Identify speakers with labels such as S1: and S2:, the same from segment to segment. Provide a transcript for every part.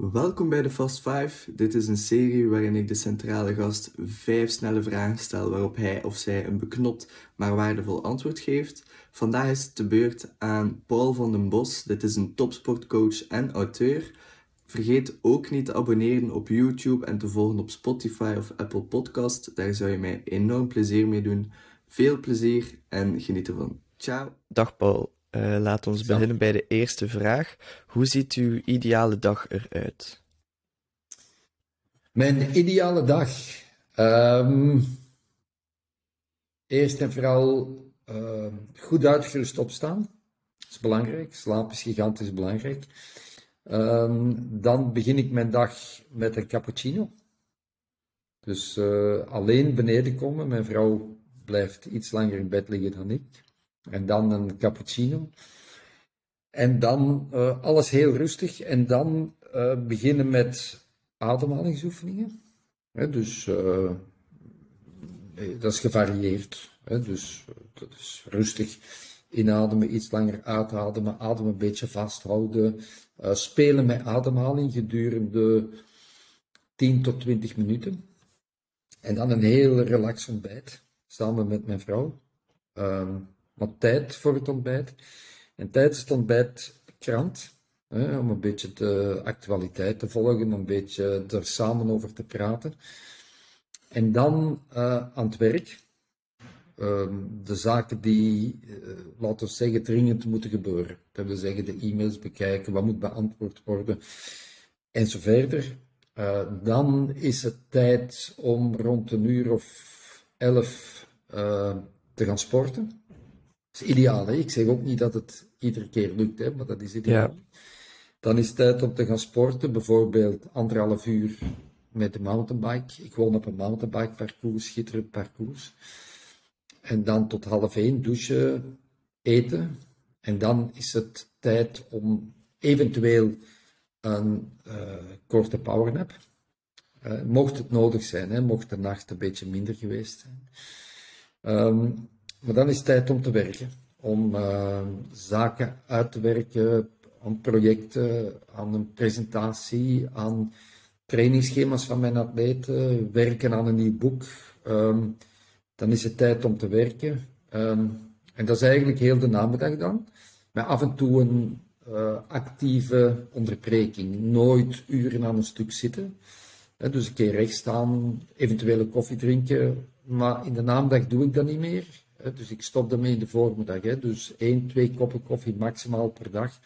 S1: Welkom bij de Fast 5. Dit is een serie waarin ik de centrale gast vijf snelle vragen stel waarop hij of zij een beknopt maar waardevol antwoord geeft. Vandaag is het de beurt aan Paul van den Bos. Dit is een topsportcoach en auteur. Vergeet ook niet te abonneren op YouTube en te volgen op Spotify of Apple Podcast. Daar zou je mij enorm plezier mee doen. Veel plezier en geniet ervan. Ciao.
S2: Dag Paul. Uh, laat ons beginnen bij de eerste vraag. Hoe ziet uw ideale dag eruit?
S3: Mijn ideale dag. Um, eerst en vooral uh, goed uitgerust opstaan. Dat is belangrijk. Slaap is gigantisch belangrijk. Um, dan begin ik mijn dag met een cappuccino. Dus uh, alleen beneden komen. Mijn vrouw blijft iets langer in bed liggen dan ik. En dan een cappuccino. En dan uh, alles heel rustig. En dan uh, beginnen met ademhalingsoefeningen. dus uh, dat is gevarieerd. Dus dat is rustig inademen, iets langer uitademen, adem een beetje vasthouden. spelen met ademhaling gedurende 10 tot 20 minuten. En dan een heel relaxed ontbijt, samen met mijn vrouw. Uh, wat tijd voor het ontbijt. En tijdens het ontbijt krant, hè, om een beetje de actualiteit te volgen, een beetje er samen over te praten. En dan uh, aan het werk. Uh, de zaken die, uh, laten we zeggen, dringend moeten gebeuren. Dat wil zeggen, de e-mails bekijken, wat moet beantwoord worden, en zo verder. Uh, dan is het tijd om rond een uur of elf te gaan sporten. Dat is ideaal, hè? Ik zeg ook niet dat het iedere keer lukt, hè, maar dat is ideaal. Dan is het tijd om te gaan sporten, bijvoorbeeld anderhalf uur met de mountainbike. Ik woon op een mountainbike parcours, schitterend parcours. En dan tot half één douchen, eten. En dan is het tijd om eventueel een uh, korte powernap. Uh, mocht het nodig zijn, hè, mocht de nacht een beetje minder geweest zijn. Um, maar dan is het tijd om te werken. Om uh, zaken uit te werken, aan projecten, aan een presentatie, aan trainingsschema's van mijn atleten, werken aan een nieuw boek. Um, dan is het tijd om te werken. Um, en dat is eigenlijk heel de namiddag dan. Met af en toe een uh, actieve onderbreking. Nooit uren aan een stuk zitten. Dus een keer recht staan, eventuele koffie drinken. Maar in de namiddag doe ik dat niet meer. Dus ik stop ermee in de voormiddag. Hè. Dus één, twee koppen koffie maximaal per dag.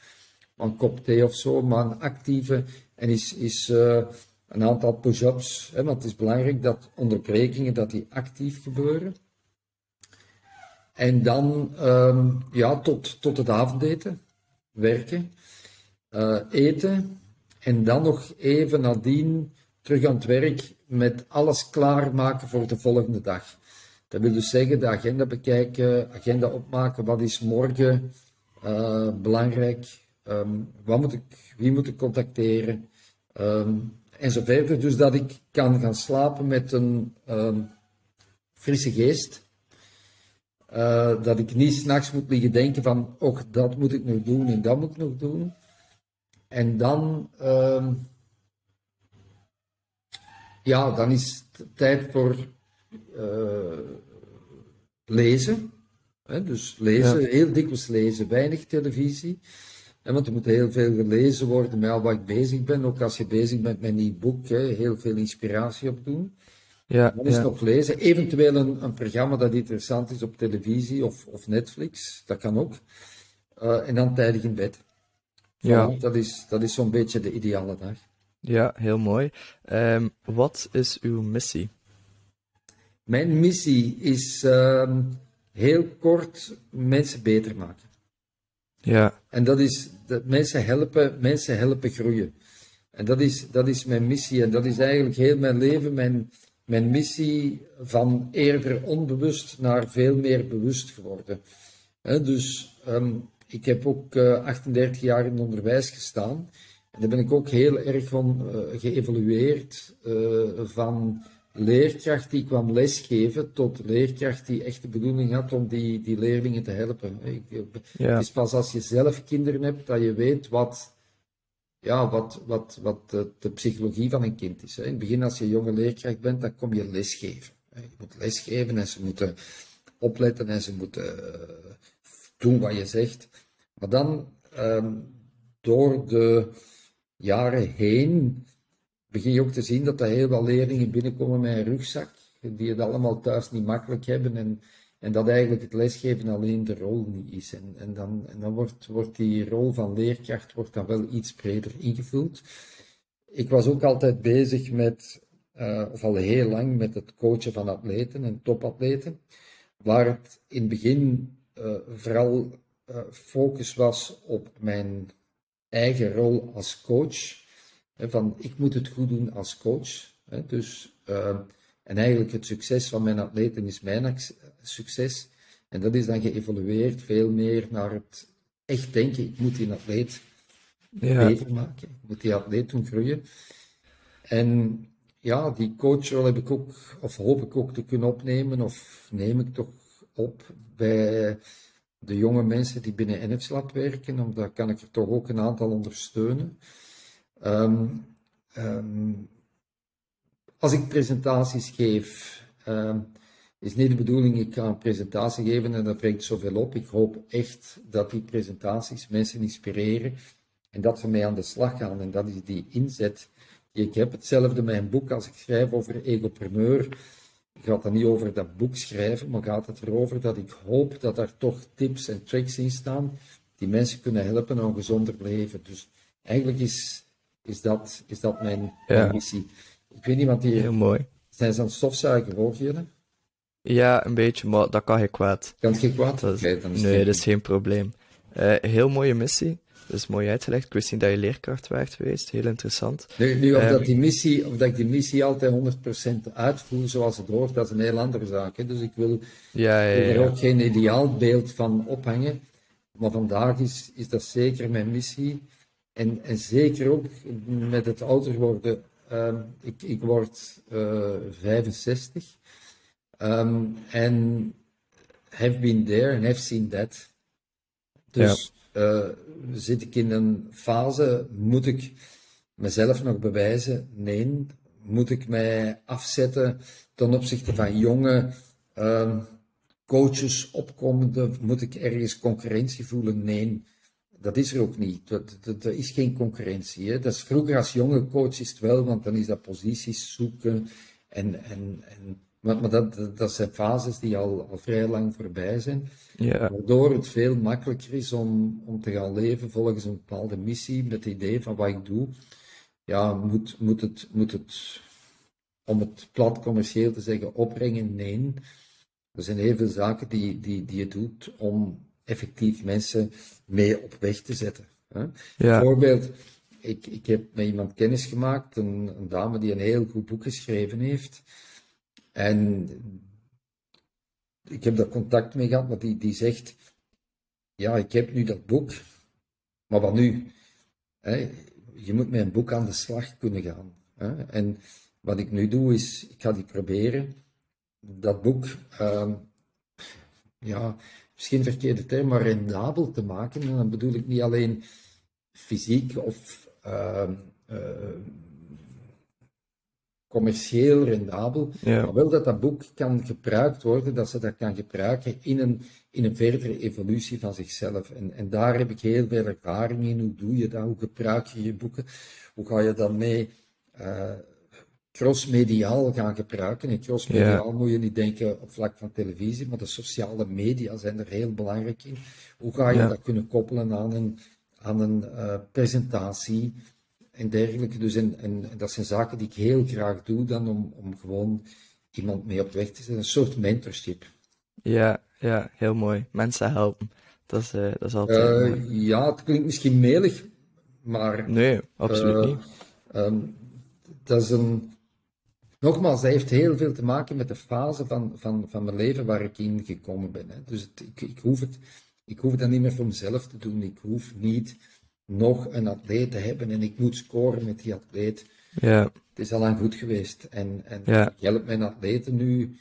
S3: Een kop thee of zo, maar een actieve. En is, is uh, een aantal push-ups. Want het is belangrijk dat onderbrekingen dat die actief gebeuren. En dan um, ja, tot, tot het avondeten. Werken. Uh, eten. En dan nog even nadien terug aan het werk met alles klaarmaken voor de volgende dag. Dat wil dus zeggen, de agenda bekijken, agenda opmaken, wat is morgen uh, belangrijk, um, wat moet ik, wie moet ik contacteren, um, en zo verder. Dus dat ik kan gaan slapen met een um, frisse geest. Uh, dat ik niet s'nachts moet liggen denken van, och, dat moet ik nog doen en dat moet ik nog doen. En dan, ja, dan is het tijd voor uh, lezen. Hè, dus lezen, ja. heel dikwijls lezen, weinig televisie. Want er moet heel veel gelezen worden met al wat ik bezig ben. Ook als je bezig bent met een nieuw boek, hè, heel veel inspiratie op doen. Ja, dan is ja. nog lezen. Eventueel een, een, programma dat interessant is op televisie of, of Netflix, dat kan ook. Uh, en dan tijdig in bed. Ja. dat is, dat is zo'n beetje de ideale dag.
S2: Ja, heel mooi. Um, wat is uw missie?
S3: Mijn missie is uh, heel kort mensen beter maken. Ja. En dat is dat mensen helpen, mensen helpen groeien. En dat is, dat is mijn missie. En dat is eigenlijk heel mijn leven, mijn, mijn missie van eerder onbewust naar veel meer bewust geworden. He, dus um, ik heb ook uh, eh, 38 jaar in het onderwijs gestaan. En daar ben ik ook heel erg van uh, geëvolueerd. Uh, van leerkracht die kwam lesgeven tot leerkracht die echt de bedoeling had om die, die leerlingen te helpen. Ja. Het is pas als je zelf kinderen hebt dat je weet wat ja, wat, wat, wat de, de, psychologie van een kind is. In het begin, als je jonge leerkracht bent, dan kom je lesgeven. Je moet lesgeven en ze moeten opletten en ze moeten eh, doen wat je zegt. Maar dan, ehm, door de jaren heen, begin je ook te zien dat er heel wat leerlingen binnenkomen met een rugzak, die het allemaal thuis niet makkelijk hebben en, en dat eigenlijk het lesgeven alleen de rol niet is. En, en dan, en dan wordt, wordt die rol van leerkracht wordt dan wel iets breder ingevuld. Ik was ook altijd bezig met, uh, of al heel lang, met het coachen van atleten en topatleten, waar het in het begin uh, vooral uh, focus was op mijn eigen rol als coach van ik moet het goed doen als coach. Dus, uh, en eigenlijk het succes van mijn atleten is mijn succes. En dat is dan geëvolueerd veel meer naar het echt denken, ik moet die atleet ja. beter maken. Ik moet die atleet doen groeien. En ja, die coachrol heb ik ook, of hoop ik ook te kunnen opnemen, of neem ik toch op bij de jonge mensen die binnen NFSLab werken, omdat kan ik er toch ook een aantal ondersteunen. Um, um, als ik presentaties geef, um, is niet de bedoeling, ik ga een presentatie geven en dat brengt zoveel op. Ik hoop echt dat die presentaties mensen inspireren en dat ze mee aan de slag gaan. En dat is die inzet die ik heb. Hetzelfde met een boek, als ik schrijf over egopreneur, gaat het niet over dat boek schrijven, maar gaat het erover dat ik hoop dat er toch tips en tricks in staan die mensen kunnen helpen aan een gezonder leven. Dus eigenlijk is is dat, is dat mijn, missie. Ik weet niet, want die...
S2: Heel mooi.
S3: Zijn ze aan het stofzuigen, je
S2: Ja, een beetje, maar dat kan geen kwaad.
S3: Kan geen kwaad?
S2: Dat is, nee, dat is geen probleem. Uh, heel mooie missie. Dat is mooi uitgelegd. Ik wist niet dat je leerkracht werd geweest. Heel interessant.
S3: Nu, nu of, dat ehm, die missie, of dat ik die missie altijd 100% uitvoer zoals het hoort, dat is een heel andere zaak. Hè. Dus ik wil, ja, ja, ja. er ook geen ideaalbeeld van ophangen. Maar vandaag is, is dat zeker mijn missie. En, en zeker ook met het ouder worden. Uh, ik, ik word uh, 65. Um, en have been there and have seen that. Dus ja. uh, zit ik in een fase, moet ik mezelf nog bewijzen? Nee. Moet ik mij afzetten ten opzichte van jonge uh, coaches opkomende? Moet ik ergens concurrentie voelen? Nee dat is er ook niet. Er is geen concurrentie. Hè. Dat is vroeger als jonge coach is het wel, want dan is dat posities zoeken. En, en, en, maar, maar dat, dat zijn fases die al, al vrij lang voorbij zijn. Ja. Waardoor het veel makkelijker is om, om te gaan leven volgens een bepaalde missie, met het idee van wat ik doe. Ja, moet, moet, het, moet het, om het plat commercieel te zeggen, opbrengen? Nee. Er zijn heel veel zaken die, die, die je doet om effectief mensen mee op weg te zetten. Hè? Bijvoorbeeld, ik, ik heb met iemand kennis gemaakt, een, een, dame die een heel goed boek geschreven heeft. En ik heb daar contact mee gehad, maar die, die zegt, ja, ik heb nu dat boek, maar wat nu? Je moet met een boek aan de slag kunnen gaan. En wat ik nu doe is, ik ga die proberen, dat boek, uh, ja, misschien verkeerde term, maar rendabel te maken. En dan bedoel ik niet alleen fysiek of uh, uh, commercieel rendabel, maar wel dat dat boek kan gebruikt worden, dat ze dat kan gebruiken in een, in een verdere evolutie van zichzelf. En, en daar heb ik heel veel ervaring in. Hoe doe je dat? Hoe gebruik je je boeken? Hoe ga je dan mee? Uh, crossmediaal gaan gebruiken. En crossmediaal ja. moet je niet denken op vlak van televisie, maar de sociale media zijn er heel belangrijk in. Hoe ga je dat kunnen koppelen aan een, aan een uh, presentatie en dergelijke. Dus en, en, dat zijn zaken die ik heel graag doe dan om, om gewoon iemand mee op weg te zetten. Een soort mentorship.
S2: Ja, ja, heel mooi. Mensen helpen. Dat is, uh, dat is altijd
S3: uh, Ja, het klinkt misschien melig, maar...
S2: Nee, absoluut niet.
S3: Um, dat is een Nogmaals, dat heeft heel veel te maken met de fase van, van, van mijn leven waar ik in gekomen ben. Hè. Dus het, ik, ik, hoef het, ik hoef dan niet meer voor mezelf te doen. Ik hoef niet nog een atleet te hebben en ik moet scoren met die atleet. Ja. Het is al lang goed geweest. En, en ja. ik help mijn atleten nu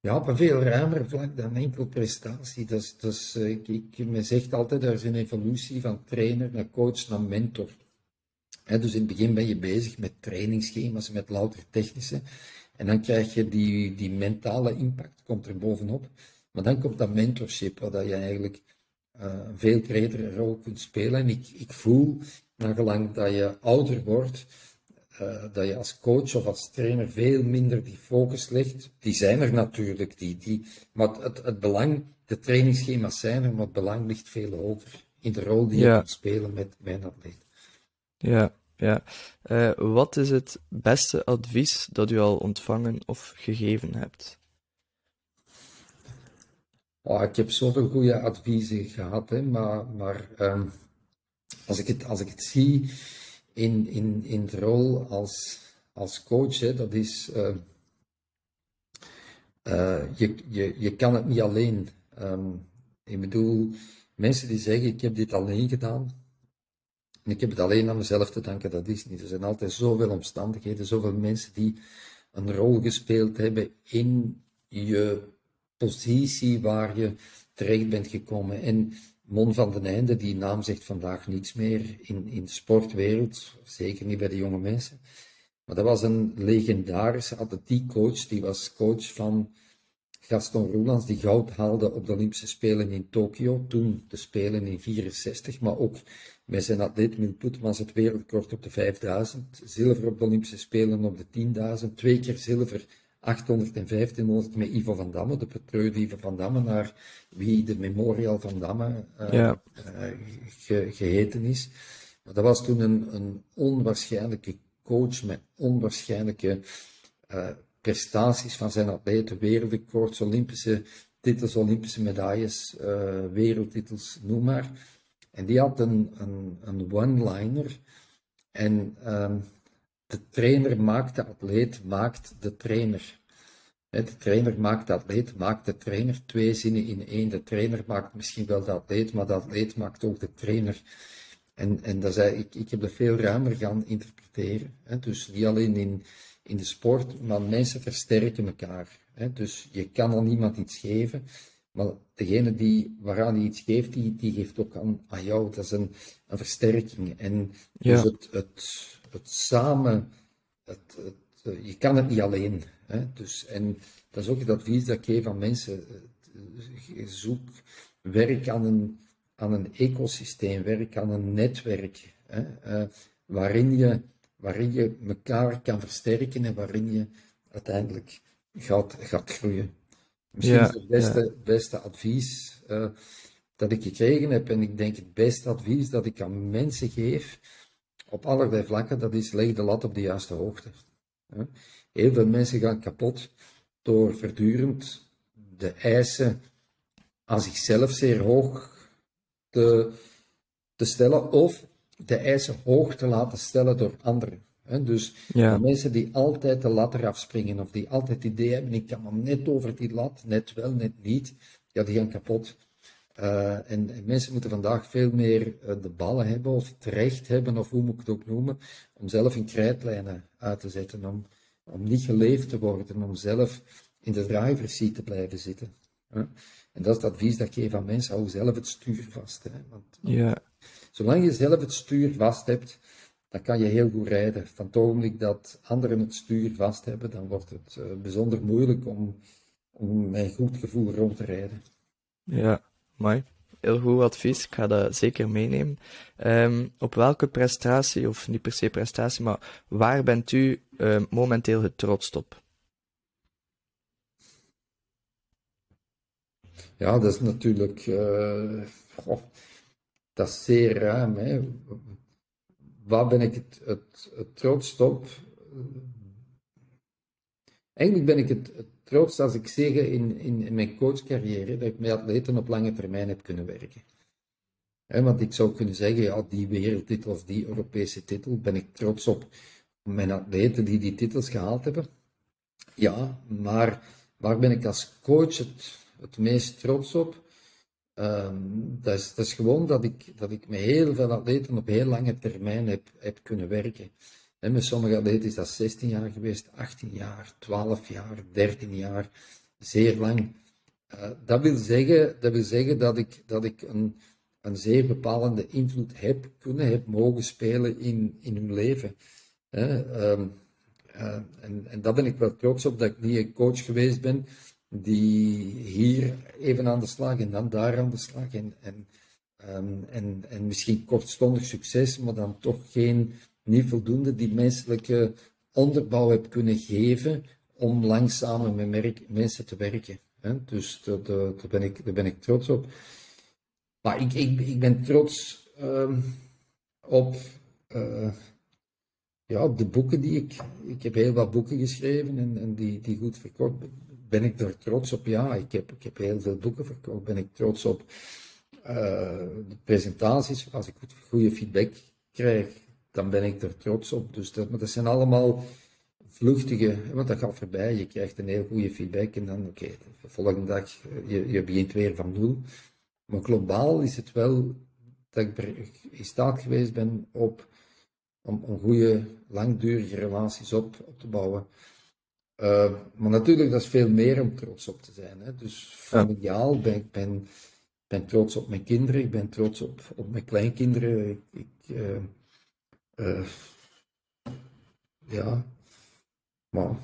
S3: ja, op een veel ruimer vlak dan enkel prestatie. Dat is, ik, ik, men zegt altijd, er is een evolutie van trainer naar coach naar mentor. Dus in het begin ben je bezig met trainingsschema's, met louter technische. En dan krijg je die, die mentale impact, komt er bovenop. Maar dan komt dat mentorship, waar je eigenlijk uh, een veel bredere rol kunt spelen. En ik, ik voel, nagelang dat je ouder wordt, uh, dat je als coach of als trainer veel minder die focus legt. Die zijn er natuurlijk, die, die, maar het, het belang, de trainingsschema's zijn er, maar het belang ligt veel hoger in de rol die je kunt spelen met mijn atleet.
S2: Ja, ja. Uh, wat is het beste advies dat u al ontvangen of gegeven hebt?
S3: Oh, ik heb zoveel goede adviezen gehad, hè, maar, maar um, als, ik het, als ik het zie in, in, in de rol als, als coach, hè, dat is. Uh, uh, je, je, je kan het niet alleen. Um, ik bedoel, mensen die zeggen: Ik heb dit alleen gedaan. En ik heb het alleen aan mezelf te danken, dat is niet. Er zijn altijd zoveel omstandigheden, zoveel mensen die een rol gespeeld hebben in je positie waar je terecht bent gekomen. En Mon van den Einde, die naam zegt vandaag niets meer in, in de sportwereld, zeker niet bij de jonge mensen. Maar dat was een legendarische atletiekcoach, die was coach van Gaston Roelands, die goud haalde op de Olympische Spelen in Tokio, toen de Spelen in 64, maar ook met zijn atleet Milput was het wereldrecord op de 5000, zilver op de Olympische Spelen op de 10.000, twee keer zilver 800 en 1500 met Ivo van Damme, de betreurde Ivo van Damme, naar wie de Memorial van Damme uh, ja. uh, geheten is. Maar dat was toen een, een onwaarschijnlijke coach met onwaarschijnlijke uh, prestaties van zijn atleten, wereldrecords, Olympische titels, Olympische medailles, wereldtitels, noem maar. En die had een, een, een one-liner. En ehm, de trainer maakt de atleet, maakt de trainer. De trainer maakt de atleet, maakt de trainer. Twee zinnen in één. De trainer maakt misschien wel de atleet, maar de atleet maakt ook de trainer. En, en dat is, ik, ik heb dat veel ruimer gaan interpreteren. Dus niet alleen in, in de sport, maar mensen versterken elkaar. Hè. Dus je kan al niemand iets geven, maar degene die, waaraan hij iets geeft, die, die geeft ook aan, aan jou. Dat is een, een versterking. En dus het, het, het samen, het, het, eh, je kan het niet alleen. Hè? Dus, en dat is ook het advies dat ik geef aan mensen. Eh, zoek, werk aan een, aan een ecosysteem, werk aan een netwerk. Hè? Uh, waarin, je, waarin je elkaar kan versterken en waarin je uiteindelijk gaat, gaat groeien. Misschien is het beste, beste advies uh, dat ik gekregen heb, en ik denk het beste advies dat ik aan mensen geef, op allerlei vlakken, dat is leg de lat op de juiste hoogte. Heel veel mensen gaan kapot door voortdurend de eisen aan zichzelf zeer hoog te, te stellen of de eisen hoog te laten stellen door anderen. Dus de mensen die altijd de lat eraf springen of die altijd het idee hebben, ik kan maar net over die lat, net wel, net niet, ja, die gaan kapot. Uh, en, mensen moeten vandaag veel meer uh, de ballen hebben of het recht hebben, of hoe moet ik het ook noemen, om zelf in krijtlijnen uit te zetten, om, om niet geleefd te worden, om zelf in de driver's seat te blijven zitten. En dat is het advies dat ik geef aan mensen, hou zelf het stuur vast. Hè? Want,
S2: ja.
S3: Zolang je zelf het stuur vast hebt, dan kan je heel goed rijden. Van het ogenblik dat anderen het stuur vast hebben, dan wordt het uh, bijzonder moeilijk om, om een goed gevoel rond te rijden.
S2: Ja. Mooi. Heel goed advies. Ik ga dat zeker meenemen. Um, op welke prestatie, of niet per se prestatie, maar waar bent u uh, momenteel het trots op?
S3: Ja, dat is natuurlijk. Uh, oh, dat is zeer ruim. Waar ben ik het, het, trots op? Eigenlijk ben ik het, trots als ik zeg in, in, in mijn coachcarrière dat ik met atleten op lange termijn heb kunnen werken. want ik zou kunnen zeggen, ja, die wereldtitel of die Europese titel, ben ik trots op mijn atleten die die titels gehaald hebben. Ja, maar waar ben ik als coach het, het meest trots op? Ehm, dat, is, dat is gewoon dat ik, dat ik met heel veel atleten op heel lange termijn heb, heb kunnen werken. En met sommige atleten is dat 16 jaar geweest, 18 jaar, 12 jaar, 13 jaar, zeer lang. Uh, dat, wil zeggen, dat wil zeggen dat ik, dat ik een, een zeer bepalende invloed heb kunnen, heb mogen spelen in, in hun leven. Eh, en, en daar ben ik wel trots op, dat ik niet een coach geweest ben die hier even aan de slag en dan daar aan de slag. En, en, ehm, en, en misschien kortstondig succes, maar dan toch geen, niet voldoende die menselijke onderbouw heb kunnen geven om langzamer met merk, mensen te werken. Hè? Dus daar, ben ik, daar ben ik trots op. Maar ik, ik, ik ben trots um, op, uh, ja, op de boeken die ik. Ik heb heel wat boeken geschreven en, en die, die goed verkocht. Ben ik er trots op? Ja, ik heb, ik heb heel veel boeken verkocht. Ben ik trots op uh, de presentaties? Als ik goed, goede feedback krijg, dan ben ik er trots op. Dus dat, maar dat zijn allemaal vluchtige, want dat gaat voorbij. Je krijgt een heel goede feedback en dan, oké, de volgende dag, je, je begint weer van nul. Maar globaal is het wel dat ik in staat geweest ben op, om, om goede, langdurige relaties op, op te bouwen. Uh, maar natuurlijk, dat is veel meer om trots op te zijn. Hè. Dus familiaal ben ik ben, ben trots op mijn kinderen, ik ben trots op, op mijn kleinkinderen. Ik, ik uh, uh, ja, maar...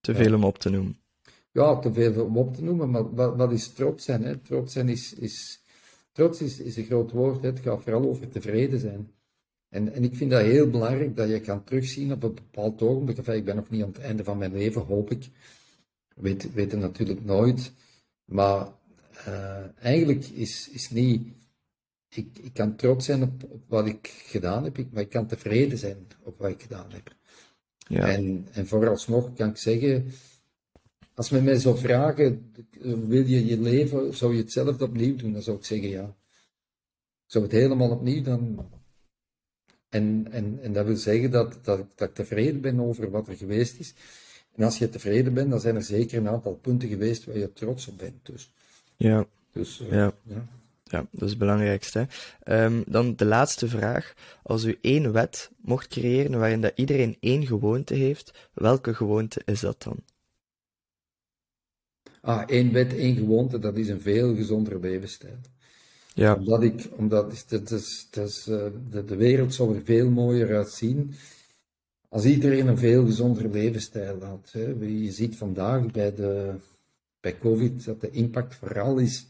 S2: Te veel om op te noemen
S3: ja, te veel om op te noemen, maar wat, wat is trots zijn? Hè? Trots zijn is, is, trots is, is een groot woord, hè? het gaat vooral over tevreden zijn. En, en ik vind dat heel belangrijk dat je kan terugzien op een bepaald ogenblik. Enfin, ik ben nog niet aan het einde van mijn leven, hoop ik. Weet, weet het natuurlijk nooit. Maar uh, eigenlijk is, is niet. Ik, ik kan trots zijn op, op wat ik gedaan heb, maar ik kan tevreden zijn op wat ik gedaan heb. Ja. En, en vooralsnog kan ik zeggen, als men mij zou vragen, wil je je leven, zou je hetzelfde opnieuw doen? Dan zou ik zeggen ja. Ik zou het helemaal opnieuw dan. En, en, en dat wil zeggen dat, dat, dat ik tevreden ben over wat er geweest is. En als je tevreden bent, dan zijn er zeker een aantal punten geweest waar je trots op bent. Dus,
S2: ja.
S3: Dus, uh,
S2: ja. ja. Ja, dat is het belangrijkste. Um, dan de laatste vraag. Als u één wet mocht creëren waarin dat iedereen één gewoonte heeft, welke gewoonte is dat dan?
S3: ah, één wet, één gewoonte, dat is een veel gezondere levensstijl. Ja. Omdat ik, omdat dat is, is, uh, de, de wereld zou er veel mooier uitzien als iedereen een veel gezondere levensstijl had. Hè. Je ziet vandaag bij, de, bij COVID dat de impact vooral is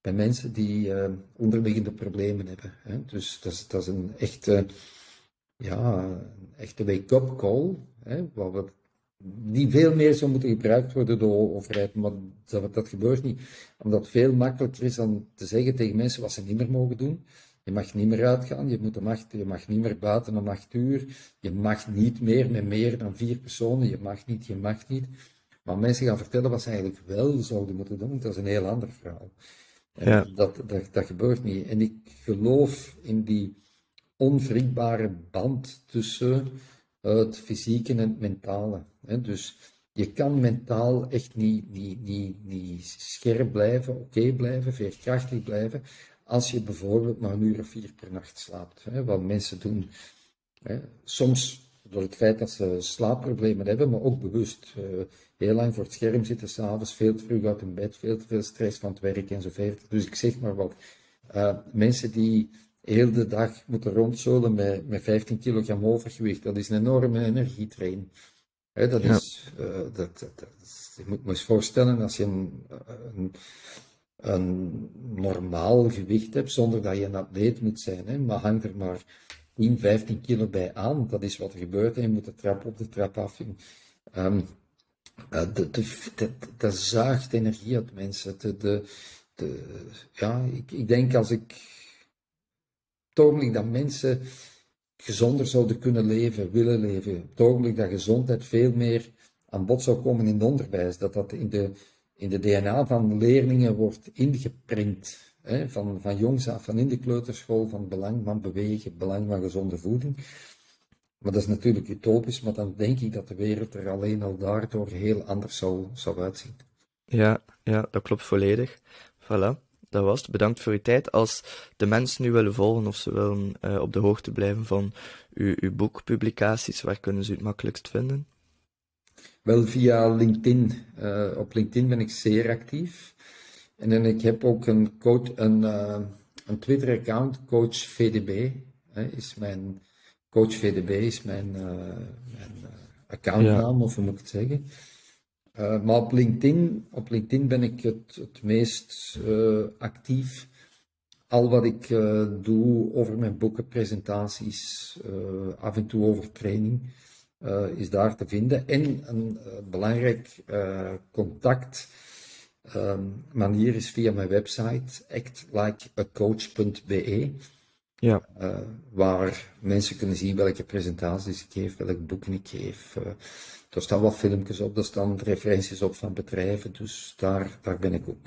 S3: bij mensen die uh, onderliggende problemen hebben. Hè. Dus dat is, dat is een echte, ja, echte wake-up call. Hè, wat die veel meer zou moeten gebruikt worden door de overheid, maar dat, dat gebeurt niet. Omdat het veel makkelijker is dan te zeggen tegen mensen wat ze niet meer mogen doen. Je mag niet meer uitgaan, je, moet mag, je mag niet meer buiten om acht uur, je mag niet meer met meer dan vier personen, je mag niet, je mag niet. Maar mensen gaan vertellen wat ze eigenlijk wel zouden moeten doen, dat is een heel ander verhaal. Ja. Dat, dat, dat gebeurt niet. En ik geloof in die onwrikbare band tussen het fysieke en het mentale. Dus je kan mentaal echt niet, niet, niet, niet scherp blijven, oké blijven, veerkrachtig blijven, als je bijvoorbeeld maar een uur of vier per nacht slaapt. Wat mensen doen. Soms door het feit dat ze slaapproblemen hebben, maar ook bewust. Uh, heel lang voor het scherm zitten, s'avonds veel te vroeg uit hun bed, veel te veel stress van het werk enzovoort. Dus ik zeg maar wat. Uh, mensen die heel de dag moeten rondzolen met, met 15 kilogram overgewicht, dat is een enorme energietrain. Dat is, uh, dat, dat, dat je moet me eens voorstellen, als je een, een, een, normaal gewicht hebt, zonder dat je een atleet moet zijn, hè, maar hangt er maar 10, 15 kilo bij aan, dat is wat er gebeurt, en je moet de trap op de trap af. Um, dat zuigt energie uit mensen. De, de, de, ja, ik, ik denk als ik het dat mensen gezonder zouden kunnen leven, willen leven. Op dat gezondheid veel meer aan bod zou komen in het onderwijs, dat dat in de, in de DNA van leerlingen wordt ingeprint. Hè, van, van jongs af, van in de kleuterschool, van belang van bewegen, belang van gezonde voeding. Maar dat is natuurlijk utopisch, maar dan denk ik dat de wereld er alleen al daardoor heel anders zou, zou uitzien.
S2: Ja, ja, dat klopt volledig. Voilà dat was het. Bedankt voor uw tijd. Als de mensen nu willen volgen of ze willen uh, op de hoogte blijven van uw, uw boekpublicaties, waar kunnen ze het makkelijkst vinden?
S3: Wel via LinkedIn. Uh, op LinkedIn ben ik zeer actief. En dan, ik heb ook een, coach, een, een Twitter-account, Coach VDB. Hè, is mijn, Coach VDB is mijn, mijn accountnaam, of hoe moet ik het zeggen. Maar op LinkedIn, op LinkedIn ben ik het, het meest actief al wat ik uh, doe over mijn boeken, presentaties, af en toe over training, is daar te vinden. En een belangrijk contact um, manier is via mijn website actlikeacoach.be.
S2: Ja.
S3: waar mensen kunnen zien welke presentaties ik geef, welke boeken ik geef. er staan wat filmpjes op, er staan referenties op van bedrijven, dus daar, daar ben ik ook.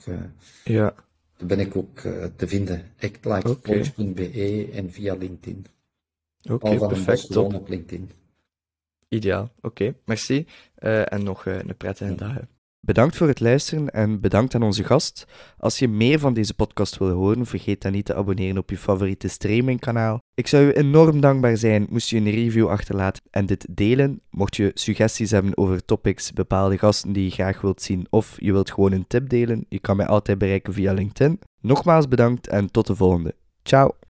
S2: ja.
S3: Daar ben ik ook te vinden. actlikecoach.be en via LinkedIn.
S2: Oké, okay, perfect.
S3: Top. op LinkedIn.
S2: Ideaal, oké, merci. En nog een prettige dag. Bedankt voor het luisteren en bedankt aan onze gast. Als je meer van deze podcast wil horen, vergeet dan niet te abonneren op je favoriete streamingkanaal. Ik zou je enorm dankbaar zijn moest je een review achterlaten en dit delen. Mocht je suggesties hebben over topics, bepaalde gasten die je graag wilt zien of je wilt gewoon een tip delen, je kan mij altijd bereiken via LinkedIn. Nogmaals bedankt en tot de volgende. Ciao!